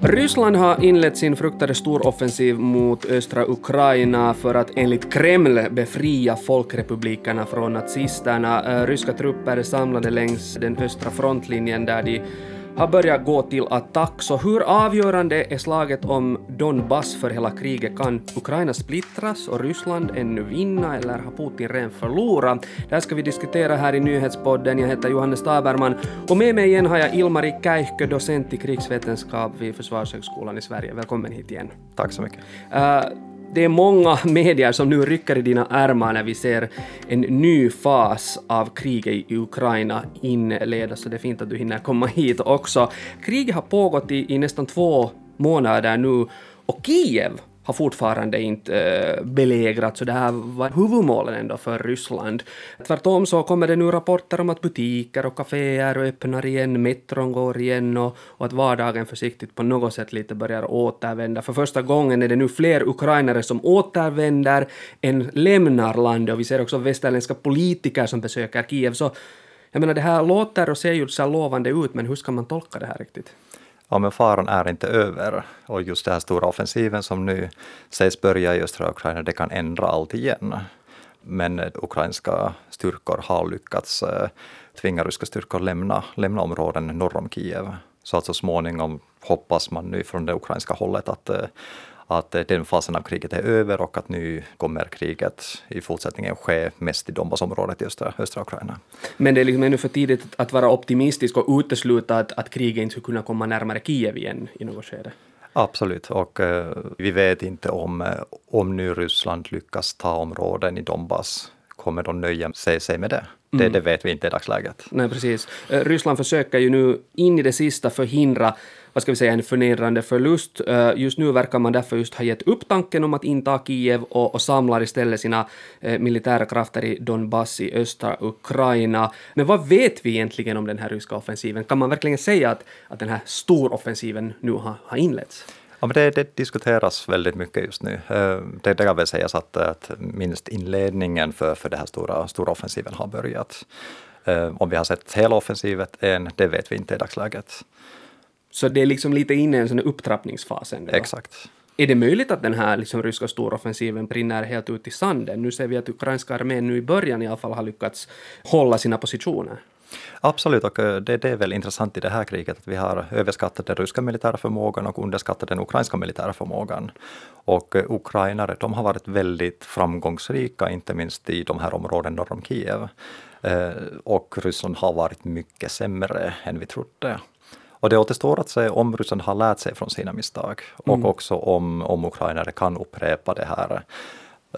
Ryssland har inlett sin fruktade storoffensiv mot östra Ukraina för att enligt Kreml befria folkrepublikerna från nazisterna. Ryska trupper är samlade längs den östra frontlinjen där de har börjat gå till attack, så hur avgörande är slaget om Donbass för hela kriget? Kan Ukraina splittras och Ryssland ännu vinna eller har Putin redan förlorat? Det här ska vi diskutera här i nyhetspodden. Jag heter Johannes Taberman och med mig igen har jag Ilmari Käihkö, docent i krigsvetenskap vid Försvarshögskolan i Sverige. Välkommen hit igen. Tack så mycket. Uh, det är många medier som nu rycker i dina ärmar när vi ser en ny fas av kriget i Ukraina inledas, så det är fint att du hinner komma hit också. Kriget har pågått i, i nästan två månader nu och Kiev har fortfarande inte äh, belägrat, så det här var huvudmålen ändå för Ryssland. Tvärtom så kommer det nu rapporter om att butiker och kaféer öppnar igen, metron går igen och, och, att vardagen försiktigt på något sätt lite börjar återvända. För första gången är det nu fler ukrainare som återvänder än lämnar landet och vi ser också västerländska politiker som besöker Kiev. Så jag menar, det här låter och ser ju så lovande ut, men hur ska man tolka det här riktigt? Ja men faran är inte över och just den här stora offensiven som nu sägs börja i östra Ukraina, det kan ändra allt igen. Men eh, ukrainska styrkor har lyckats eh, tvinga ryska styrkor lämna, lämna områden norr om Kiev. Så att så småningom hoppas man nu från det ukrainska hållet att eh, att den fasen av kriget är över och att nu kommer kriget i fortsättningen ske mest i Donbassområdet i östra, östra Ukraina. Men det är liksom ännu för tidigt att vara optimistisk och utesluta att, att kriget inte skulle kunna komma närmare Kiev igen i något skede? Absolut, och uh, vi vet inte om, uh, om nu Ryssland lyckas ta områden i Donbass, kommer de nöja sig, sig med det? Mm. Det, det, vet vi inte i dagsläget. Nej, precis. Uh, Ryssland försöker ju nu in i det sista förhindra vad ska vi säga, en förnedrande förlust. Eh, just nu verkar man därför just ha gett upp tanken om att inta Kiev och, och samlar istället sina eh, militära krafter i Donbass i östra Ukraina. Men vad vet vi egentligen om den här ryska offensiven? Kan man verkligen säga att, att den här storoffensiven nu har, har inletts? Ja, men det, det, diskuteras väldigt mycket just nu. Eh, det, det kan väl sägas att, att minst inledningen för, för den här stora, stora offensiven har börjat. Om vi har sett hela offensiven än, det vet vi inte i dagsläget. Så det är liksom lite inne i en sån upptrappningsfas ändå. Exakt. Är det möjligt att den här liksom ryska storoffensiven brinner helt ut i sanden? Nu ser vi att ukrainska armén nu i början i alla fall har lyckats hålla sina positioner. Absolut, och eh, det, det, är väl intressant i det här kriget att vi har överskattat den ryska militära förmågan och underskattat den ukrainska militära förmågan. Och eh, ukrainare, de har varit väldigt framgångsrika, inte minst i de här områdena norr om Kiev. Eh, och Ryssland har varit mycket sämre än vi trodde. Och det återstår att se om Ryssland har lärt sig från sina misstag och mm. också om, om ukrainare kan upprepa det här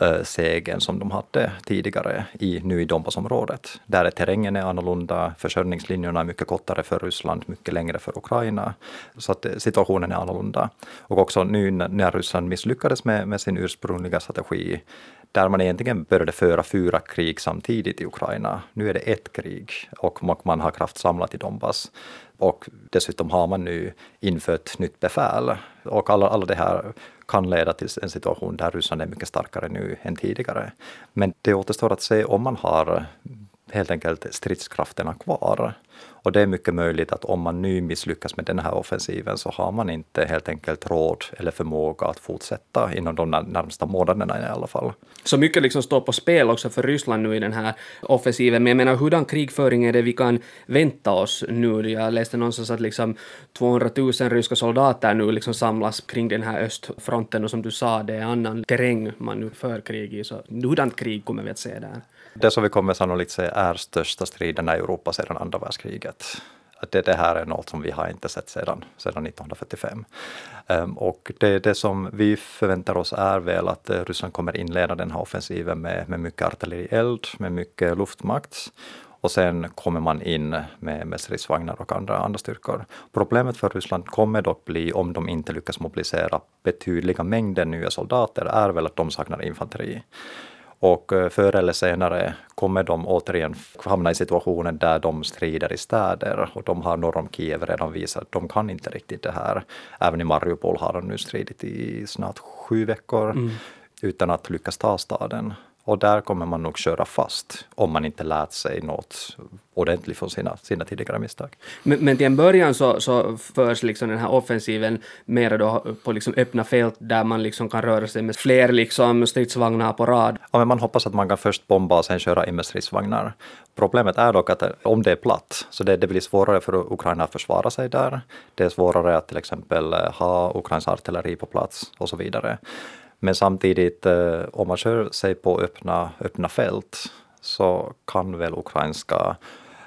eh, segern som de hade tidigare i, nu i Donbassområdet. Där är terrängen är annorlunda, försörjningslinjerna är mycket kortare för Ryssland, mycket längre för Ukraina. Så att eh, situationen är annorlunda. Och också nu när Ryssland misslyckades med, med sin ursprungliga strategi där man egentligen började föra fyra krig samtidigt i Ukraina. Nu är det ett krig och man har kraftsamlat i Donbass. Och dessutom har man nu infört nytt befäl. Och alla, alla det här kan leda till en situation där Ryssland är mycket starkare nu än tidigare. Men det återstår att se om man har helt enkelt stridskrafterna kvar. Och det är mycket möjligt att om man nu misslyckas med den här offensiven så har man inte helt enkelt råd eller förmåga att fortsätta inom de närmsta månaderna i alla fall. Så mycket liksom står på spel också för Ryssland nu i den här offensiven. Men jag menar, hurdan krigföring är det vi kan vänta oss nu? Jag läste någonstans att liksom 200 000 ryska soldater nu liksom samlas kring den här östfronten och som du sa, det är annan terräng man nu för krig i. Så hurdant krig kommer vi att se där? Det som vi kommer sannolikt se är största striderna i Europa sedan andra världskriget. Att det, det här är något som vi har inte sett sedan, sedan 1945. Um, ehm, och det, det som vi förväntar oss är väl att eh, Ryssland kommer inleda den här offensiven med, med mycket artillerield, med mycket luftmakt och sen kommer man in med, med stridsvagnar och andra, andra styrkor. Problemet för Ryssland kommer dock bli, om de inte lyckas mobilisera betydliga mängder nya soldater, är väl att de saknar infanteri. Och eh, förr eller senare kommer de återigen hamna i situationen där de strider i städer och de har norr om Kiev redan visat att de kan inte riktigt det här. Även i Mariupol har de nu stridit i snart sju veckor mm. utan att lyckas ta staden. Och där kommer man nog köra fast om man inte lärt sig något ordentligt från sina, sina tidigare misstag. Men, men till en början så, så förs liksom den här offensiven mera då på liksom öppna fält där man liksom kan röra sig med fler liksom stridsvagnar på rad. Ja, men man hoppas att man kan först bomba och sen köra in med stridsvagnar. Problemet är dock att om det är platt, så det, det blir svårare för Ukraina att försvara sig där. Det är svårare att till exempel ha Ukrains artilleri på plats och så vidare. Men samtidigt, eh, om man kör sig på öppna, öppna fält så kan väl ukrainska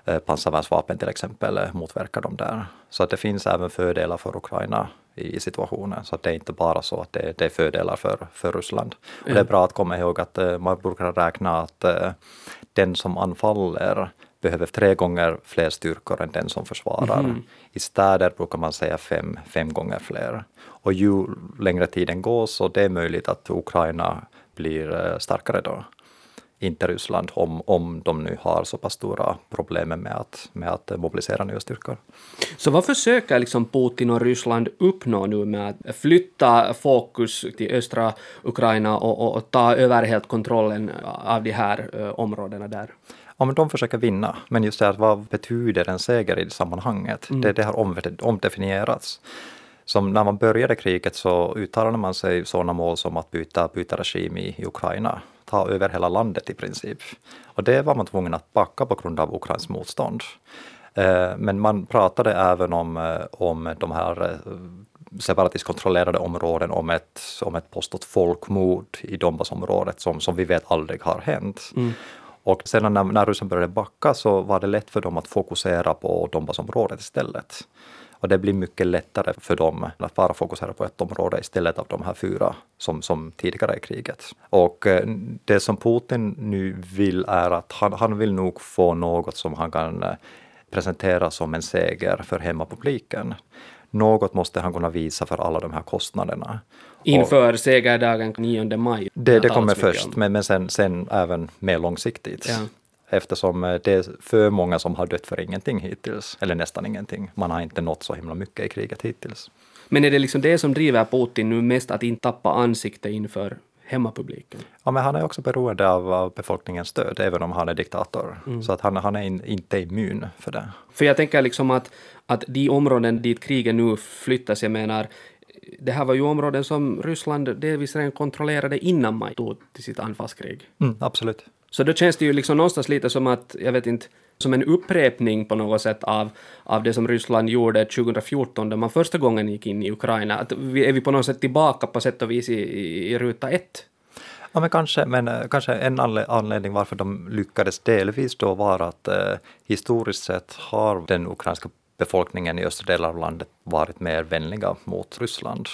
eh, pansarvärnsvapen till exempel eh, motverka dem där. Så att det finns även fördelar för Ukraina i situationen. Så att det är inte bara så att det, det är fördelar för, för Ryssland. Och det är bra att komma ihåg att man brukar räkna att den som anfaller behöver tre gånger fler styrkor än den som försvarar. Mm. I städer brukar man säga fem, fem gånger fler. Och ju längre tiden går så det är möjligt att Ukraina blir eh, starkare då. Inte Ryssland, om, om de nu har så pass stora problem med att, med att mobilisera nya styrkor. Så vad försöker liksom Putin och Ryssland uppnå nu med att flytta fokus till östra Ukraina och, och, och ta över helt kontrollen av de här uh, områdena där? Ja, men de försöker vinna. Men just det här, vad betyder en seger i det sammanhanget? Mm. Det, det har omdefinierats. Som när man började kriget så uttalade man sig sådana mål som att byta, byta regim i, i Ukraina, ta över hela landet i princip. Och det var man tvungen att backa på grund av Ukrains motstånd. Eh, men man pratade även om, eh, om de här eh, separatistkontrollerade områden om ett, om ett påstått folkmord i Donbassområdet som, som vi vet aldrig har hänt. Mm. Och sedan när, när ryssen började backa så var det lätt för dem att fokusera på Donbassområdet istället. Och det blir mycket lättare för dem att bara fokusera på ett område istället av de här fyra som, som tidigare i kriget. Och eh, det som Putin nu vill är att han, han vill nog få något som han kan eh, presentera som en seger för hemmapubliken. Något måste han kunna visa för alla de här kostnaderna. Inför segerdagen 9 maj? Det, det kommer först, men, men sen, sen även mer långsiktigt. Ja. Eftersom eh, det är för många som har dött för ingenting hittills, eller nästan ingenting. Man har inte nått så himla mycket i kriget hittills. Men är det liksom det som driver Putin nu mest, att inte tappa ansikte inför hemmapubliken? Ja, men han är också beroende av, befolkningens stöd, även om han är diktator. Mm. Så att han, han är in, inte immun för det. För jag tänker liksom att, att de områden dit kriget nu flyttas, jag menar, det här var ju områden som Ryssland delvis redan kontrollerade innan man tog till sitt anfallskrig. Mm, absolut. Så då känns det ju liksom någonstans lite som att, jag vet inte, som en upprepning på något sätt av, av det som Ryssland gjorde 2014 då man första gången gick in i Ukraina. Att vi, är vi på något sätt tillbaka på sätt och vis i, i, i ruta ett? Ja, men kanske, men eh, kanske en anledning varför de lyckades delvis då var att eh, historiskt sett har den ukrainska befolkningen i östra delar av landet varit mer vänliga mot Ryssland.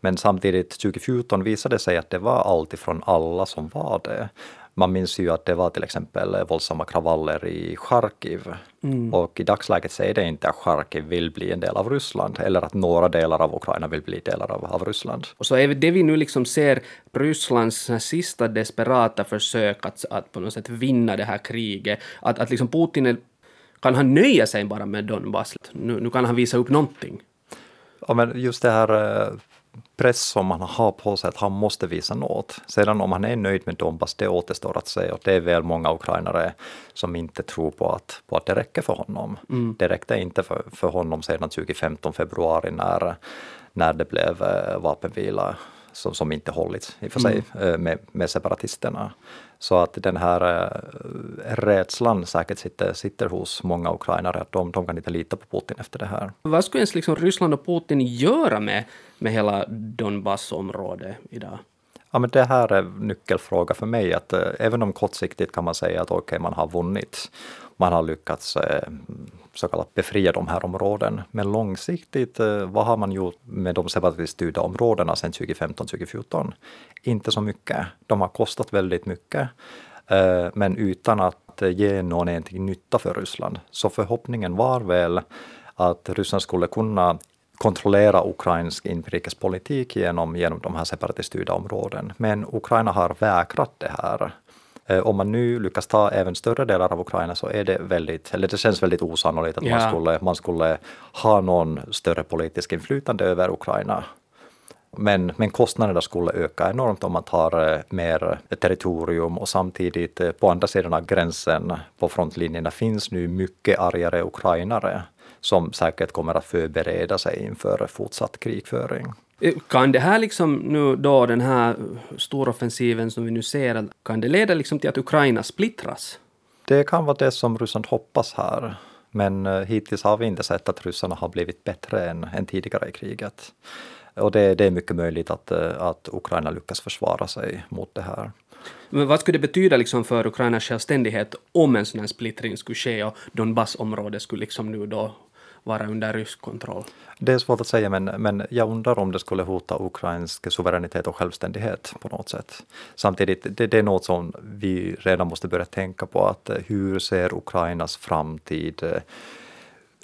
Men samtidigt 2014 visade det sig att det var alltifrån alla som var det. Man minns ju att det var till exempel våldsamma kravaller i Charkiv. Mm. Och i dagsläget säger det inte att Charkiv vill bli en del av Ryssland eller att några delar av Ukraina vill bli delar av, av Ryssland. Och så är det vi nu liksom ser Rysslands sista desperata försök att, att på något sätt vinna det här kriget. Att, att liksom Putin är, kan han nöja sig bara med Donbass? Nu, nu kan han visa upp någonting. Ja, men just det här eh, press som han har på sig att han måste visa något. Sedan om han är nöjd med Donbass, det återstår att se och det är väl många ukrainare som inte tror på att, på att det räcker för honom. Mm. Det räckte inte för, för honom sedan 2015 februari när, när det blev eh, vapenvila som, som inte hållits i och för sig mm. Eh, med, med separatisterna. Så att den här äh, rädslan säkert sitter, sitter hos många ukrainare, att de, de kan inte lita på Putin efter det här. Vad skulle ens liksom Ryssland och Putin göra med, med hela Donbassområdet idag? Ja, men det här är nyckelfråga för mig, att äh, även om kortsiktigt kan man säga att okej, okay, man har vunnit, man har lyckats så kallat befria de här områdena. Men långsiktigt, eh, vad har man gjort med de separatiststyrda områdena sedan 2015-2014? Inte så mycket. De har kostat väldigt mycket, eh, men utan att eh, ge någon egentlig nytta för Ryssland. Så förhoppningen var väl att Ryssland skulle kunna kontrollera ukrainsk inrikespolitik genom, genom de här separatiststyrda områden. Men Ukraina har vägrat det här. Eh, om man nu lyckas ta även större delar av Ukraina så är det väldigt, eller det känns väldigt osannolikt att ja. man, skulle, man skulle ha någon större politisk inflytande över Ukraina Men, men kostnaderna skulle öka enormt om man tar mer territorium och samtidigt på andra sidan av gränsen på frontlinjerna finns nu mycket argare ukrainare som säkert kommer att förbereda sig inför fortsatt krigföring. Kan det här liksom nu då, den här storoffensiven som vi nu ser, kan det leda liksom till att Ukraina splittras? Det kan vara det som Ryssland hoppas här. Men eh, hittills har vi inte sett att ryssarna har blivit bättre än, än tidigare i kriget. Och det, det, är mycket möjligt att, eh, att Ukraina lyckas försvara sig mot det här. Men vad skulle det betyda liksom för Ukrainas självständighet om en sån här splittring skulle ske och Donbassområdet skulle liksom nu då vara under rysk kontroll? Det är svårt att säga, men, men jag undrar om det skulle hota ukrainsk suveränitet och självständighet på något sätt. Samtidigt, det, det är något som vi redan måste börja tänka på, att hur ser Ukrainas framtid eh,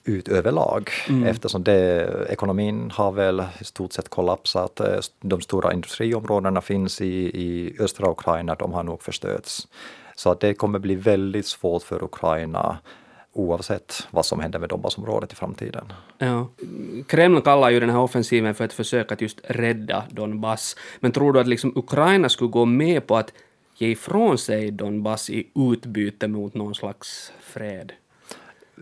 ut överlag mm. eftersom det, ekonomin har väl i stort sett kollapsat. Eh, de stora industriområdena finns i, i östra Ukraina, de har nog förstörts. Så att det kommer bli väldigt svårt för Ukraina oavsett vad som händer med Donbassområdet i framtiden. Ja. Kreml kallar ju den här offensiven för ett försök att just rädda Donbass. Men tror du att liksom Ukraina skulle gå med på att ge ifrån sig Donbass i utbyte mot någon slags fred?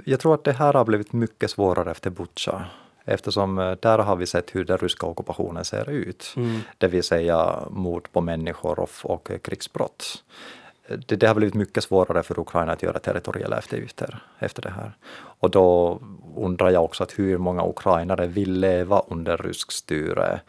Jag tror att det här har blivit mycket svårare efter Butja eftersom eh, där har vi sett hur den ryska ockupationen ser ut. Mm. Det vill säga mord på människor och, och krigsbrott det, det, har blivit mycket svårare för Ukraina att göra territoriella eftergifter efter det här. Och då undrar jag också att hur många ukrainare vill leva under rysk styre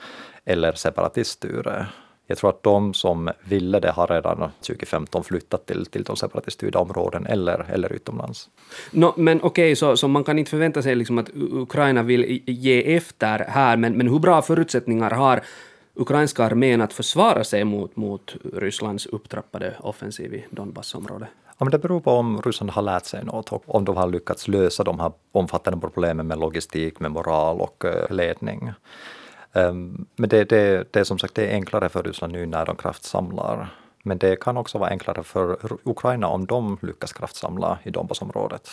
eller separatiststyre. Jag tror att de som ville det har redan 2015 flyttat till, till de separatiststyrda områden eller, eller utomlands. No, men okej, okay, så, så man kan inte förvänta sig liksom att Ukraina vill ge efter här, men, men hur bra förutsättningar har ukrainska armén att försvara sig mot, mot Rysslands upptrappade offensiv i Donbassområdet? Ja, men det beror på om Ryssland har lärt sig något och om de har lyckats lösa de här omfattande problemen med logistik, med moral och eh, ledning. Ehm, men det, det, det är som sagt det är enklare för Ryssland nu när de kraftsamlar. Men det kan också vara enklare för Ukraina om de lyckas kraftsamla i Donbassområdet.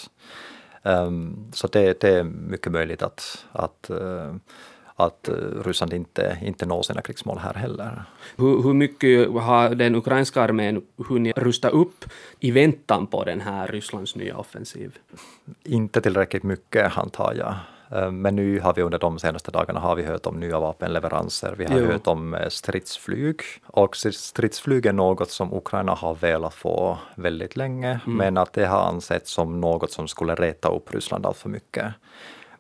Ehm, så det, det, är mycket möjligt att, att eh, att eh, Ryssland inte, inte når sina krigsmål här heller. Hur, hur mycket har den ukrainska armén hunnit rusta upp i väntan på den här Rysslands nya offensiv? Inte tillräckligt mycket antar jag. Eh, men nu har vi under de senaste dagarna har vi hört om nya vapenleveranser, vi har jo. hört om eh, stridsflyg. Och stridsflyg är något som Ukraina har velat få väldigt länge, mm. men att det har ansetts som något som skulle reta upp Ryssland allt för mycket.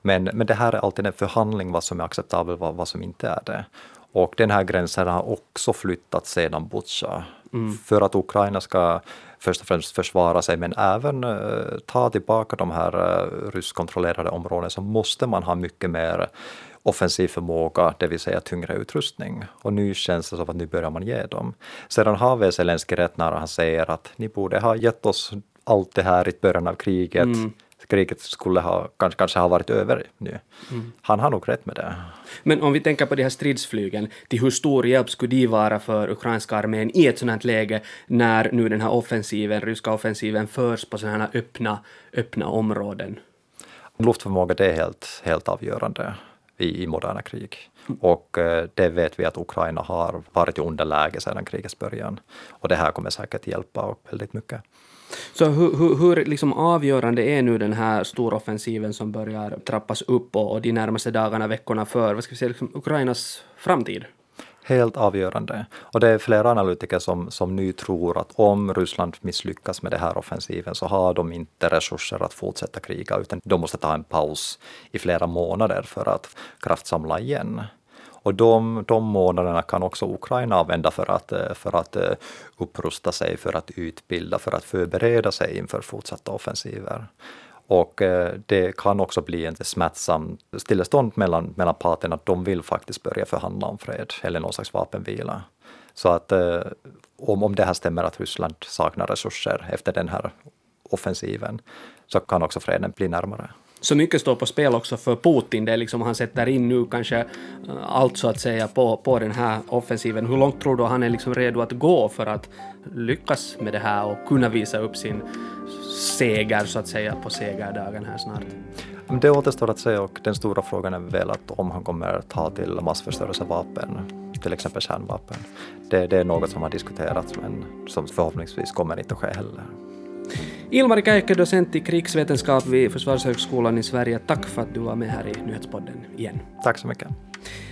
Men, men det här är alltid en förhandling vad som är acceptabelt och vad, som inte är det. Och den här gränsen har också flyttats sedan Butja. Mm. För att Ukraina ska först och främst försvara sig men även uh, ta tillbaka de här uh, ryskkontrollerade områdena så måste man ha mycket mer offensiv förmåga, det vill säga tyngre utrustning. Och nu känns det som att nu börjar man ge dem. Sedan har vi Zelenskyj rätt när han säger att ni borde ha gett oss allt det här i början av kriget. Mm kriget skulle ha, kanske, kanske ha varit över nu. Mm. Han har nog rätt med det. Men om vi tänker på de här stridsflygen, till hur stor hjälp skulle de vara för ukrainska armén i ett sådant läge när nu den här offensiven, ryska offensiven förs på sådana här öppna, öppna områden? Luftförmåga det är helt, helt avgörande i, i moderna krig. Och eh, det vet vi att Ukraina har varit i underläge sedan krigets början. Och det här kommer säkert hjälpa väldigt mycket. Så hur, hur, hur liksom avgörande är nu den här storoffensiven som börjar trappas upp och, och de närmaste dagarna, veckorna för vad ska vi säga, liksom Ukrainas framtid? Helt avgörande. Och det är flera analytiker som, som nu tror att om Ryssland misslyckas med den här offensiven så har de inte resurser att fortsätta kriga utan de måste ta en paus i flera månader för att kraftsamla igen. Och de, de månaderna kan också Ukraina använda för att, eh, för att eh, upprusta sig, för att utbilda, för att förbereda sig inför fortsatta offensiver. Och eh, det kan också bli en smärtsam stillestånd mellan, mellan parterna, att de vill faktiskt börja förhandla om fred eller någon slags vapenvila. Så att om, om det här stämmer att Ryssland saknar resurser efter den här offensiven, så kan också freden bli närmare så mycket står på spel också för Putin. Det är liksom, han sätter in nu kanske eh, allt så att säga på, på den här offensiven. Hur långt tror du han är liksom redo att gå för att lyckas med det här och kunna visa upp sin seger så att säga på segerdagen här snart? Det återstår att se och den stora frågan är väl att om han kommer ta till massförstörelsevapen, till exempel kärnvapen. Det, det är något som har diskuterats men som förhoppningsvis kommer inte att ske heller. Ilmari Käikkö, docent i krigsvetenskap vid Försvarshögskolan i Sverige. Tack för att du var med här i Nyhetspodden igen. Tack så mycket.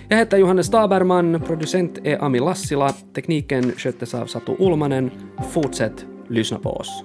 Jag heter Johannes Taberman, producent är Ami Lassila, tekniken sköttes av Satu Ulmanen. Fortsätt lyssna på oss.